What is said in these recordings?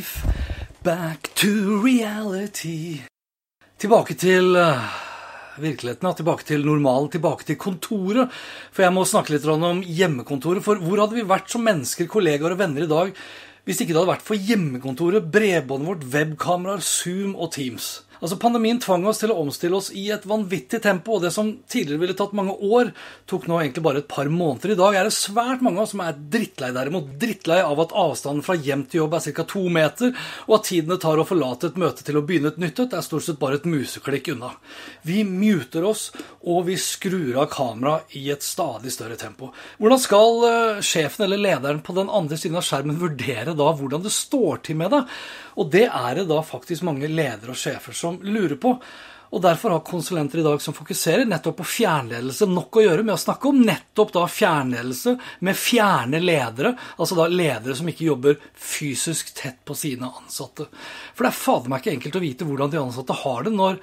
Life, back to reality. Tilbake til eh, virkeligheten, ja, tilbake til normalen, tilbake til kontoret. For jeg må snakke litt om hjemmekontoret. For hvor hadde vi vært som mennesker, kollegaer og venner i dag hvis ikke det hadde vært for hjemmekontoret, bredbåndet vårt, webkameraer, Zoom og Teams? Altså Pandemien tvang oss til å omstille oss i et vanvittig tempo, og det som tidligere ville tatt mange år, tok nå egentlig bare et par måneder. I dag er det svært mange av oss som er drittlei derimot. Drittlei av at avstanden fra hjem til jobb er ca. to meter, og at tiden det tar å forlate et møte til å begynne et nytt et, er stort sett bare et museklikk unna. Vi muter oss, og vi skrur av kameraet i et stadig større tempo. Hvordan skal eh, sjefen eller lederen på den andre siden av skjermen vurdere da hvordan det står til med det? Og det er det da faktisk mange ledere og sjefer som lurer på. Og Derfor har konsulenter i dag som fokuserer nettopp på fjernledelse, nok å gjøre med å snakke om nettopp da fjernledelse med fjerne ledere. Altså da ledere som ikke jobber fysisk tett på sine ansatte. For det er fader meg ikke enkelt å vite hvordan de ansatte har det når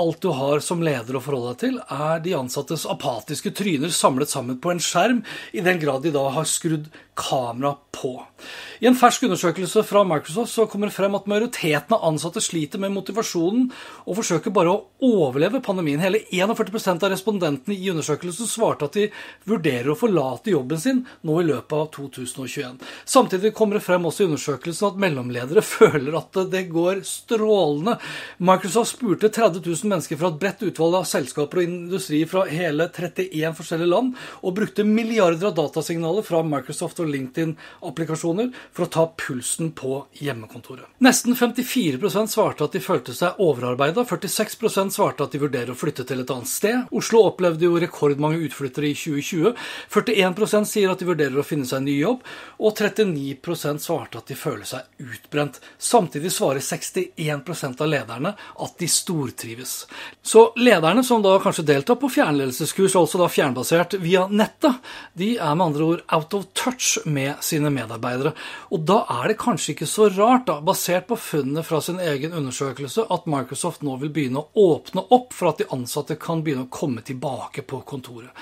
alt du har som leder å forholde deg til, er de ansattes apatiske tryner samlet sammen på en skjerm, i den grad de da har skrudd kamera på. I en fersk undersøkelse fra Microsoft så kommer det frem at majoriteten av ansatte sliter med motivasjonen og forsøker bare å overleve pandemien. Hele 41% av respondentene i undersøkelsen svarte at de vurderer å forlate jobben sin nå i løpet av 2021. Samtidig kommer det frem også i undersøkelsen at mellomledere føler at det går strålende. Microsoft spurte 30 000 mennesker fra et bredt utvalg av selskaper og industri fra hele 31 forskjellige land, og brukte milliarder av datasignaler fra Microsoft og LinkedIn-applikasjoner for å ta pulsen på hjemmekontoret. Nesten 54% svarte at de følte seg overarbeida, 46% svarte at de vurderer å flytte til et annet sted. Oslo opplevde jo rekordmange utflyttere i 2020. 41% sier at de vurderer å finne seg en ny jobb, og 39% svarte at de føler seg utbrent. Samtidig svarer 61% av lederne at de stortrives. Så lederne som da kanskje deltar på fjernledelseskurs, altså da fjernbasert via nettet, de er med andre ord out of touch med sine medarbeidere. Og da er det kanskje ikke så rart, da, basert på funnene fra sin egen undersøkelse, at Microsoft nå vil begynne å åpne opp for at de ansatte kan begynne å komme tilbake på kontoret.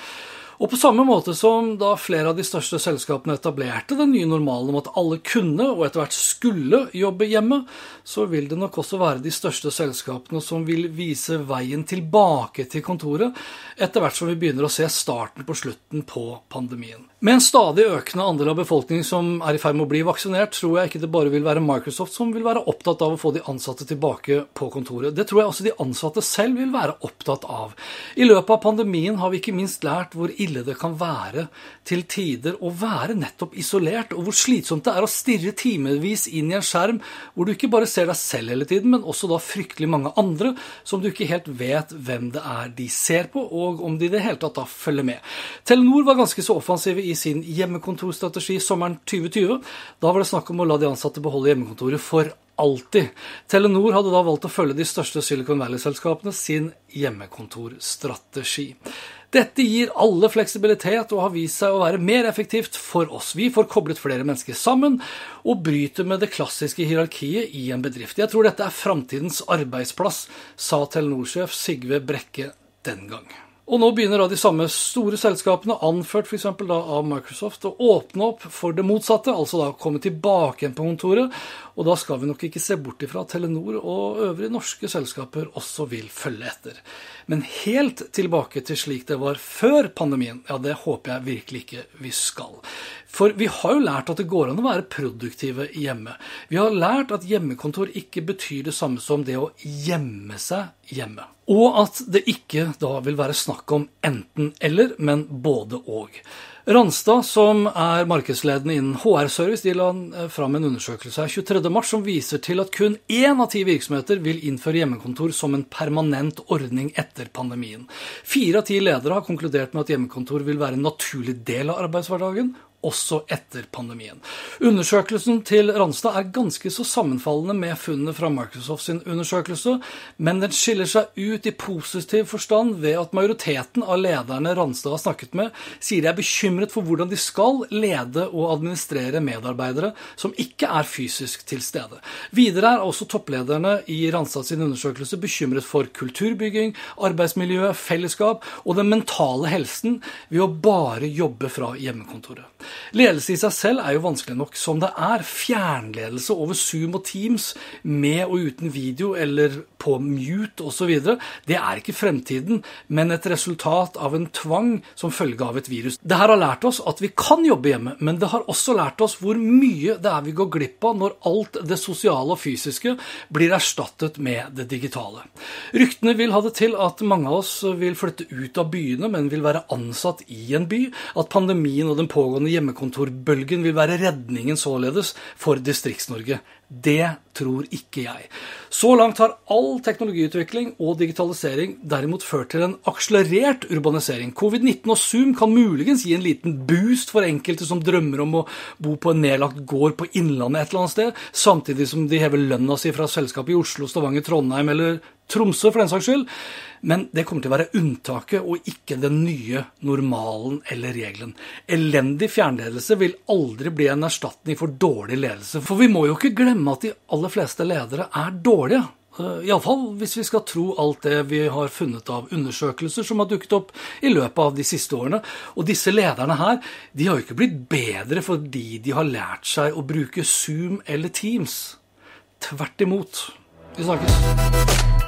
Og på samme måte som da flere av de største selskapene etablerte den nye normalen om at alle kunne og etter hvert skulle jobbe hjemme, så vil det nok også være de største selskapene som vil vise veien tilbake til kontoret, etter hvert som vi begynner å se starten på slutten på pandemien. Med en stadig økende andel av befolkningen som er i ferd med å bli vaksinert, tror jeg ikke det bare vil være Microsoft som vil være opptatt av å få de ansatte tilbake på kontoret. Det tror jeg også de ansatte selv vil være opptatt av. I løpet av pandemien har vi ikke minst lært hvor ille det kan være til tider å være nettopp isolert, og hvor slitsomt det er å stirre timevis inn i en skjerm hvor du ikke bare ser deg selv hele tiden, men også da fryktelig mange andre som du ikke helt vet hvem det er de ser på, og om de i det hele tatt da følger med. Telenor var ganske så offensive i sin hjemmekontorstrategi sommeren 2020. Da var det snakk om å la de ansatte beholde hjemmekontoret for alltid. Telenor hadde da valgt å følge de største Silicon Valley-selskapene sin hjemmekontorstrategi. Dette gir alle fleksibilitet og har vist seg å være mer effektivt for oss. Vi får koblet flere mennesker sammen og bryter med det klassiske hierarkiet i en bedrift. Jeg tror dette er framtidens arbeidsplass, sa Telenor-sjef Sigve Brekke den gang. Og nå begynner da de samme store selskapene, anført f.eks. av Microsoft, å åpne opp for det motsatte, altså da komme tilbake igjen på kontoret. Og da skal vi nok ikke se bort ifra at Telenor og øvrige norske selskaper også vil følge etter. Men helt tilbake til slik det var før pandemien, ja, det håper jeg virkelig ikke vi skal. For vi har jo lært at det går an å være produktive hjemme. Vi har lært at hjemmekontor ikke betyr det samme som det å gjemme seg hjemme. Og at det ikke da vil være snakk om enten-eller, men både og. Randstad, som er markedsledende innen HR-service, de la fram en undersøkelse her 23.3 som viser til at kun én av ti virksomheter vil innføre hjemmekontor som en permanent ordning etter pandemien. Fire av ti ledere har konkludert med at hjemmekontor vil være en naturlig del av arbeidshverdagen, også etter pandemien. Undersøkelsen til Randstad er ganske så sammenfallende med funnene fra Microsoft sin undersøkelse, men den skiller seg ut i positiv forstand ved at majoriteten av lederne Randstad har snakket med, sier de er bekymret for hvordan de skal lede og administrere medarbeidere som ikke er fysisk til stede. Videre er også topplederne i Ranstad sin undersøkelse bekymret for kulturbygging, arbeidsmiljø, fellesskap og den mentale helsen ved å bare jobbe fra hjemmekontoret. Ledelse i seg selv er jo vanskelig nok som det er. Fjernledelse over Zoom og Teams med og uten video eller på mute osv. Det er ikke fremtiden, men et resultat av en tvang som følge av et virus. Det her har lært oss at vi kan jobbe hjemme, men det har også lært oss hvor mye det er vi går glipp av når alt det sosiale og fysiske blir erstattet med det digitale. Ryktene vil ha det til at mange av oss vil flytte ut av byene, men vil være ansatt i en by. At pandemien og den pågående hjemmekontorbølgen vil være redningen således for Distrikts-Norge. Det tror ikke jeg. Så langt har all teknologiutvikling og digitalisering derimot ført til en akselerert urbanisering. Covid-19 og Zoom kan muligens gi en liten boost for enkelte som drømmer om å bo på en nedlagt gård på Innlandet et eller annet sted, samtidig som de hever lønna si fra selskapet i Oslo, Stavanger, Trondheim eller Tromsø for den saks skyld. Men det kommer til å være unntaket og ikke den nye normalen eller regelen. Elendig fjernledelse vil aldri bli en erstatning for dårlig ledelse. For vi må jo ikke glemme at de aller fleste ledere er dårlige. Eh, Iallfall hvis vi skal tro alt det vi har funnet av undersøkelser som har dukket opp i løpet av de siste årene. Og disse lederne her, de har jo ikke blitt bedre fordi de har lært seg å bruke Zoom eller Teams. Tvert imot. Vi snakkes.